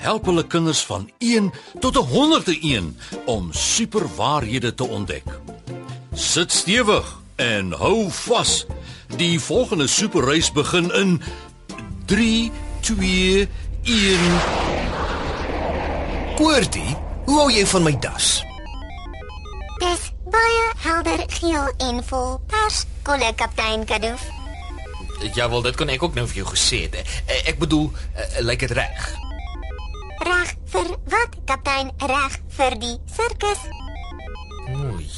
help hulle kinders van 1 tot 101 om superwaarhede te ontdek. Sit stewig en hou vas. Die volgende superreis begin in 3 2 1 Koortie, hoe hou jy van my das? Dis baie helder geel en vol pers, kolle kaptein Kadoof. Ja, wel dit kon ek ook nou vir jou gesê het. Eh, Ek bedoel, uh, lyk dit reg? Reg vir wat, kaptein? Reg vir die sirkus?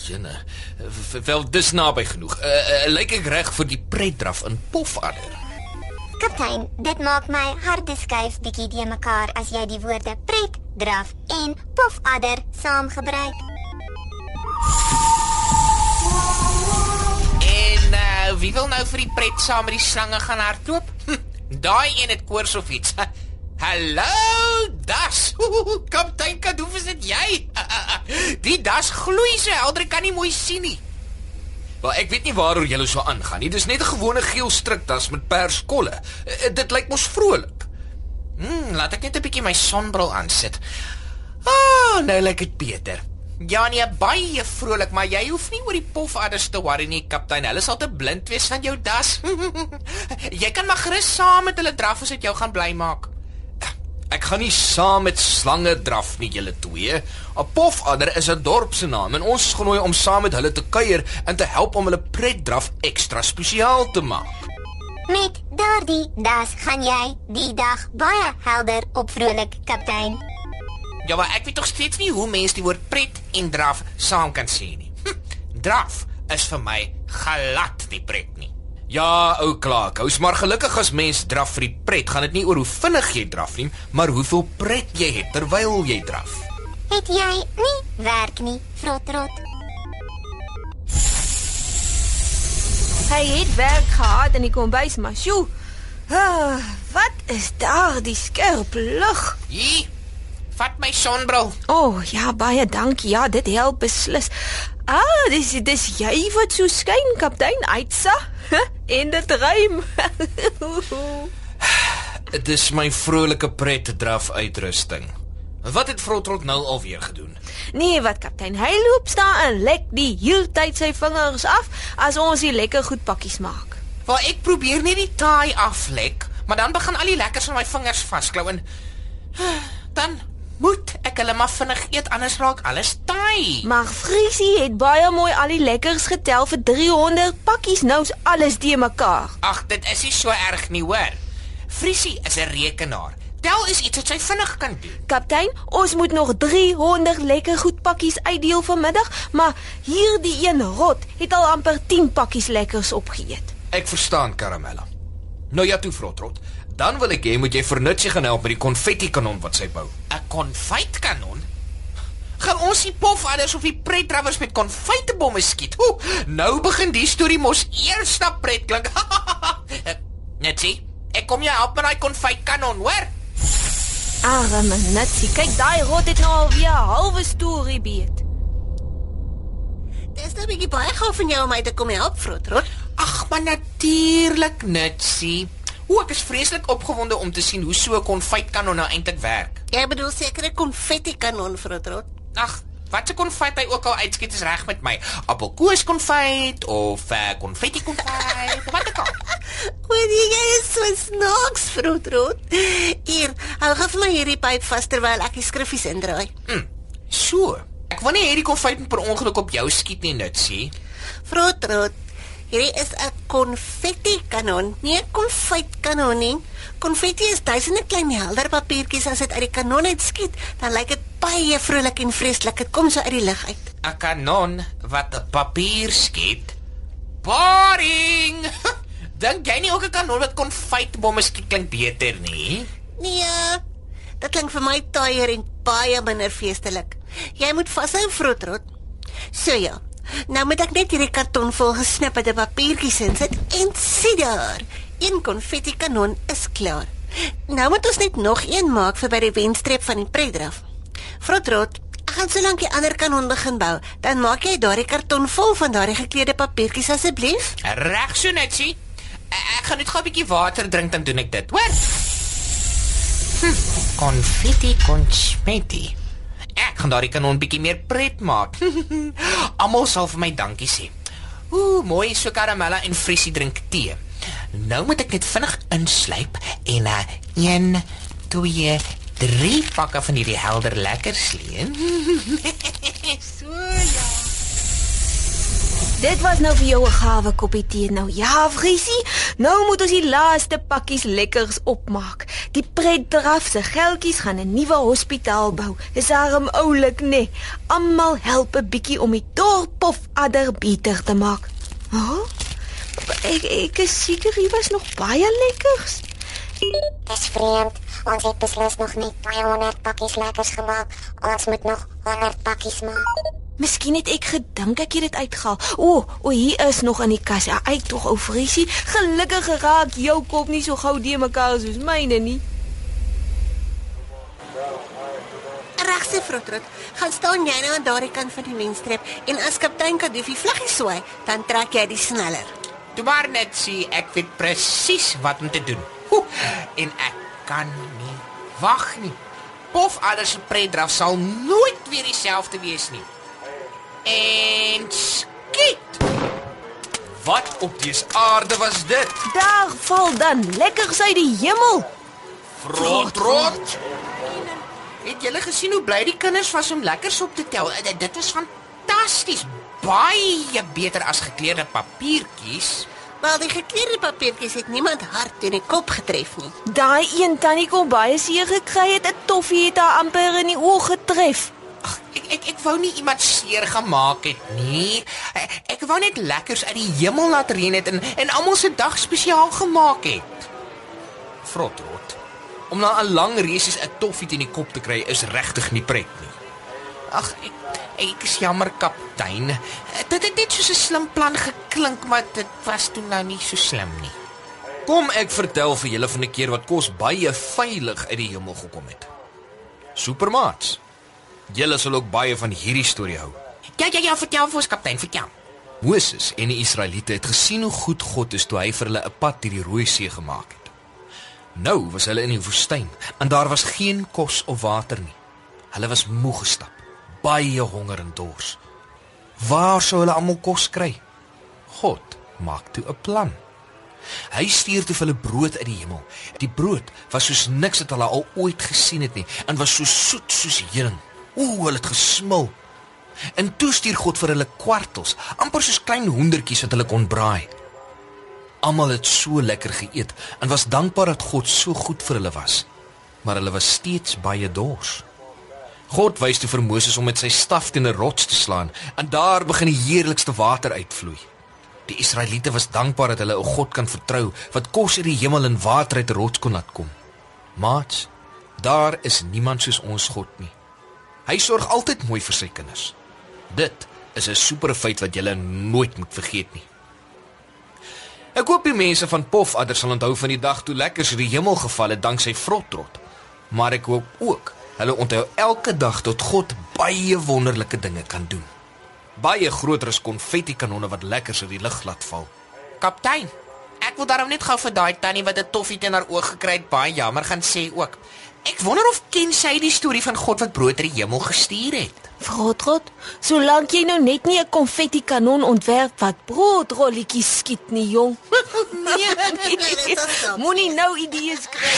Jene. V- Wel dis naby genoeg. Uh, uh, lyk ek reg vir die pretdraf in Pofadder? Kaptein, dit maak my harde skuif bietjie de mekaar as jy die woorde pret, draf en pofadder saam gebruik. En uh, wie wil nou vir die pret saam met die slange gaan hardloop? Hm, Daai een het koors of iets. Hallo, Das. Kaptein Kadoof, is dit jy? Die das gloei so helder, kan nie mooi sien nie. Wel, ek weet nie waaroor julle so aangaan nie. Dis net 'n gewone geel strikdas met perskolle. Uh, dit lyk mos vrolik. Hm, laat ek net 'n bietjie my sonbril aansit. Ah, nou lyk dit beter. Ja nee, baie vrolik, maar jy hoef nie oor die pofadders te worry nie, kaptein. Hulle sal te blind wees van jou das. jy kan maar gerus saam met hulle draf as dit jou gaan bly maak. Ek gaan nie saam met slange draf nie, julle twee. 'n Pofadder is 'n dorp se naam en ons is genooi om saam met hulle te kuier en te help om hulle pretdraf ekstra spesiaal te maak. Met daardie das gaan jy die dag baie helder op vrolik, kaptein. Ja, maar ek weet tog steeds nie hoe mense die woord pret en draf saam kan sê nie. Hm, draf is vir my glad nie pret nie. Ja, ou Klaak, hou's maar gelukkig as mens draf vir die pret, gaan dit nie oor hoe vinnig jy draf nie, maar hoeveel pret jy het terwyl jy draf. Het jy nie werk nie, Frotrot? Hy het werk gehad in die kombuis, maar sjoe. Ah, wat is daar die skerp lug? Hier. Vat my sonbril. O, oh, ja, baie dankie. Ja, dit help beslis. Ah, dis dis jy wat so skyn, kaptein Aitsa. En dit rym. Dit is my vrolike pret draf uitrusting. Wat het Frotrot nou alweer gedoen? nee, wat kaptein, hy loop staan en lek die heeltyd sy vingers af as ons die lekker goed pakkies maak. Waar ek probeer net die taai aflek, maar dan begin al die lekkers aan my vingers vasklou en dan moet ek hulle maar vinnig eet anders raak alles taai. Maar Friesie het baie mooi al die lekkers getel vir 300 pakkies. Nou's alles de mekaar. Ag, dit is nie so erg nie, hoor. Friesie is 'n rekenaar. Tel is iets wat sy vinnig kan doen. Kaptein, ons moet nog 300 lekker goed pakkies uitdeel vanmiddag, maar hierdie een rot het al amper 10 pakkies lekkers opgeëet. Ek verstaan, Karamella. Nou ja, toe Frotrot. Dan wil ek hê moet jy vir Nutsie gaan help met die konfetti kanon wat sy bou. 'n Konfytkanon. Gaan ons die pofadders of die pretdrawers met konfytebomme skiet? Hoe, nou begin die storie mos eers na pret klink. Net sien. Ek kom jou help met daai konfytkanon, hoor? Arme Natsie, kyk daai rot het nou al weer 'n halwe storie beet. Dis nou 'n bietjie baie gou van jou om my te kom help, Frotrot. Ag, maar natuurlik, Nutsie. O, ek is vreeslik opgewonde om te sien hoe so 'n konfytkanon nou eintlik werk. Jy bedoel seker 'n konfetti kanon, Frotrot. Ag, wat 'n konfyt hy ook al uitskiet is reg met my. Appelkoos konfyt of uh, konfetti konfyt, wat ook al. O, nee, jy is so snaaks, Frotrot. Hier, hou gou vir my hierdie pyp vas terwyl ek die skriffies indraai. So. Ek wil nie hierdie konfyt per ongeluk op jou skiet nie, Nutsie. Frotrot. Hierdie is 'n konfetti kanon, nie 'n konfytkanon nie. Konfetti is duisende klein helder papiertjies as dit uit die kanon uitskiet, dan lyk dit baie vrolik en vreeslik. Dit kom so uit die lug uit. 'n Kanon wat 'n papier skiet. Boring. Dink jy nie ook 'n kanon wat konfytbomme skiet klink beter nie? Nee. Dit klink vir my taaier en baie minder feestelik. Jy moet vashou, Frotrot. So ja. Nou moet ek net hierdie karton vol gesnipperde papiertjies insit en sien daar. Een konfetti kanon is klaar. Nou moet ons net nog een maak vir by die wenstreep van die pretdraf. Frotrot, ek gaan solank die ander kanon begin bou, dan maak jy daardie karton vol van daardie gekleurde papiertjies asseblief. Reg so net, sien. Ek gaan net gou 'n bietjie water drink dan doen ek dit. Hoor? Hm, konfetti konfetti. Ek gaan daardie kanon bietjie meer pret maak. Almal sal vir my dankie sê. Ooh, mooi so karamella en friesie drink tee. Nou moet ek net vinnig insluip en uh 1 2 3 pakke van hierdie helder lekker sleen. so ja. Dit was nou vir jou 'n gawe koppie tee nou. Ja, Friesie, nou moet ons die laaste pakkies lekkers opmaak. Die pretdraf se geldjies gaan 'n nuwe hospitaal bou. Dis arm oulik, nê. Nee. Almal help 'n bietjie om die dorp of adder beter te maak. Oh? Ek ek seker hier was nog baie lekkers. Dis vreemd. Ons het beslis nog nie 200 pakkies lekkers gemaak. Ons moet nog 100 pakkies maak. Miskien het ek gedink ek het dit uitgehaal. O, o hier is nog in die kas. Ja, uit tog ou Friesie. Gelukkig geraak jou kop nie so gou die mekaar soos myne nie. Regse Frotrot, gaan staan jy nou aan daardie kant van die wenstreep en as kaptein Kadufie vlaggie swaai, dan trek jy die sneller. Toe maar net sê ek weet presies wat om te doen. Ho, en ek kan nie wag nie. Pof alles se predraf sal nooit weer dieselfde wees nie. En skiet. Wat op die aarde was dit? Daar val dan lekkers uit die hemel. Rot rot. Het julle gesien hoe bly die kinders was om lekkers op te tel? Eh, Dit is fantasties. Baie beter as gekleurde papiertjies. Wel die gekleurde papiertjies het niemand hard in die kop getref nie. Daai een tannie kon baie seer gekry het. 'n Toffie het haar amper in die oog getref. Ag, ek ek ek wou nie iemand seer gemaak het nie. Ek, ek wou net lekkers uit die hemel laat reën het en en almal se dag spesiaal gemaak het. Frotrot. Om na 'n lang reisies 'n toffie teen die kop te kry is regtig nie pret nie. Ag, ek ek is jammer kaptein. Dit het net soos 'n slim plan geklink, maar dit was toe nou nie so slim nie. Kom ek vertel vir julle van 'n keer wat kos baie veilig uit die hemel gekom het. Supermaats. Julle sal ook baie van hierdie storie hou. Ja ja ja, vertel vir ons kaptein, vertel. Moses en die Israeliete het gesien hoe goed God is toe hy vir hulle 'n pad deur die Rooi See gemaak het. Nou was hulle in die woestyn en daar was geen kos of water nie. Hulle was moeg gestap, baie honger en dors. Waar sou hulle almal kos kry? God maak toe 'n plan. Hy stuur toe vir hulle brood uit die hemel. Die brood was soos niks wat hulle al ooit gesien het nie en was so soet soos heuning. Ooh, hulle het gesmil. En toe stuur God vir hulle kwartels, amper soos klein hoendertjies wat hulle kon braai. Almal het so lekker geëet en was dankbaar dat God so goed vir hulle was. Maar hulle was steeds baie dors. God wys toe vir Moses om met sy staf teen 'n rots te slaan en daar begin die heerlikste water uitvloei. Die Israeliete was dankbaar dat hulle 'n God kan vertrou wat kos uit die hemel en water uit 'n rots kon laat kom. Maats, daar is niemand soos ons God nie. Hy sorg altyd mooi vir sy kinders. Dit is 'n super feit wat jy nooit moet vergeet nie. Ek hoop die mense van Pofadder sal onthou van die dag toe lekkers die hemel geval het danksy Frotrot. Maar ek hoop ook hulle onthou elke dag tot God baie wonderlike dinge kan doen. Baie groter as konfetti kanonne wat lekkers uit die lug laat val. Kaptein, ek wil daarom net gou vir daai tannie wat 'n toffie teen haar oog gekry het baie jammer gaan sê ook. Ek wonder of ken sy die storie van God wat brood uit die hemel gestuur het. Frotrot, solank jy nou net nie 'n konfetti kanon ontwerp wat broodrolletjies skiet nie, jong. Nee, dit is so. Moenie nou idees kry.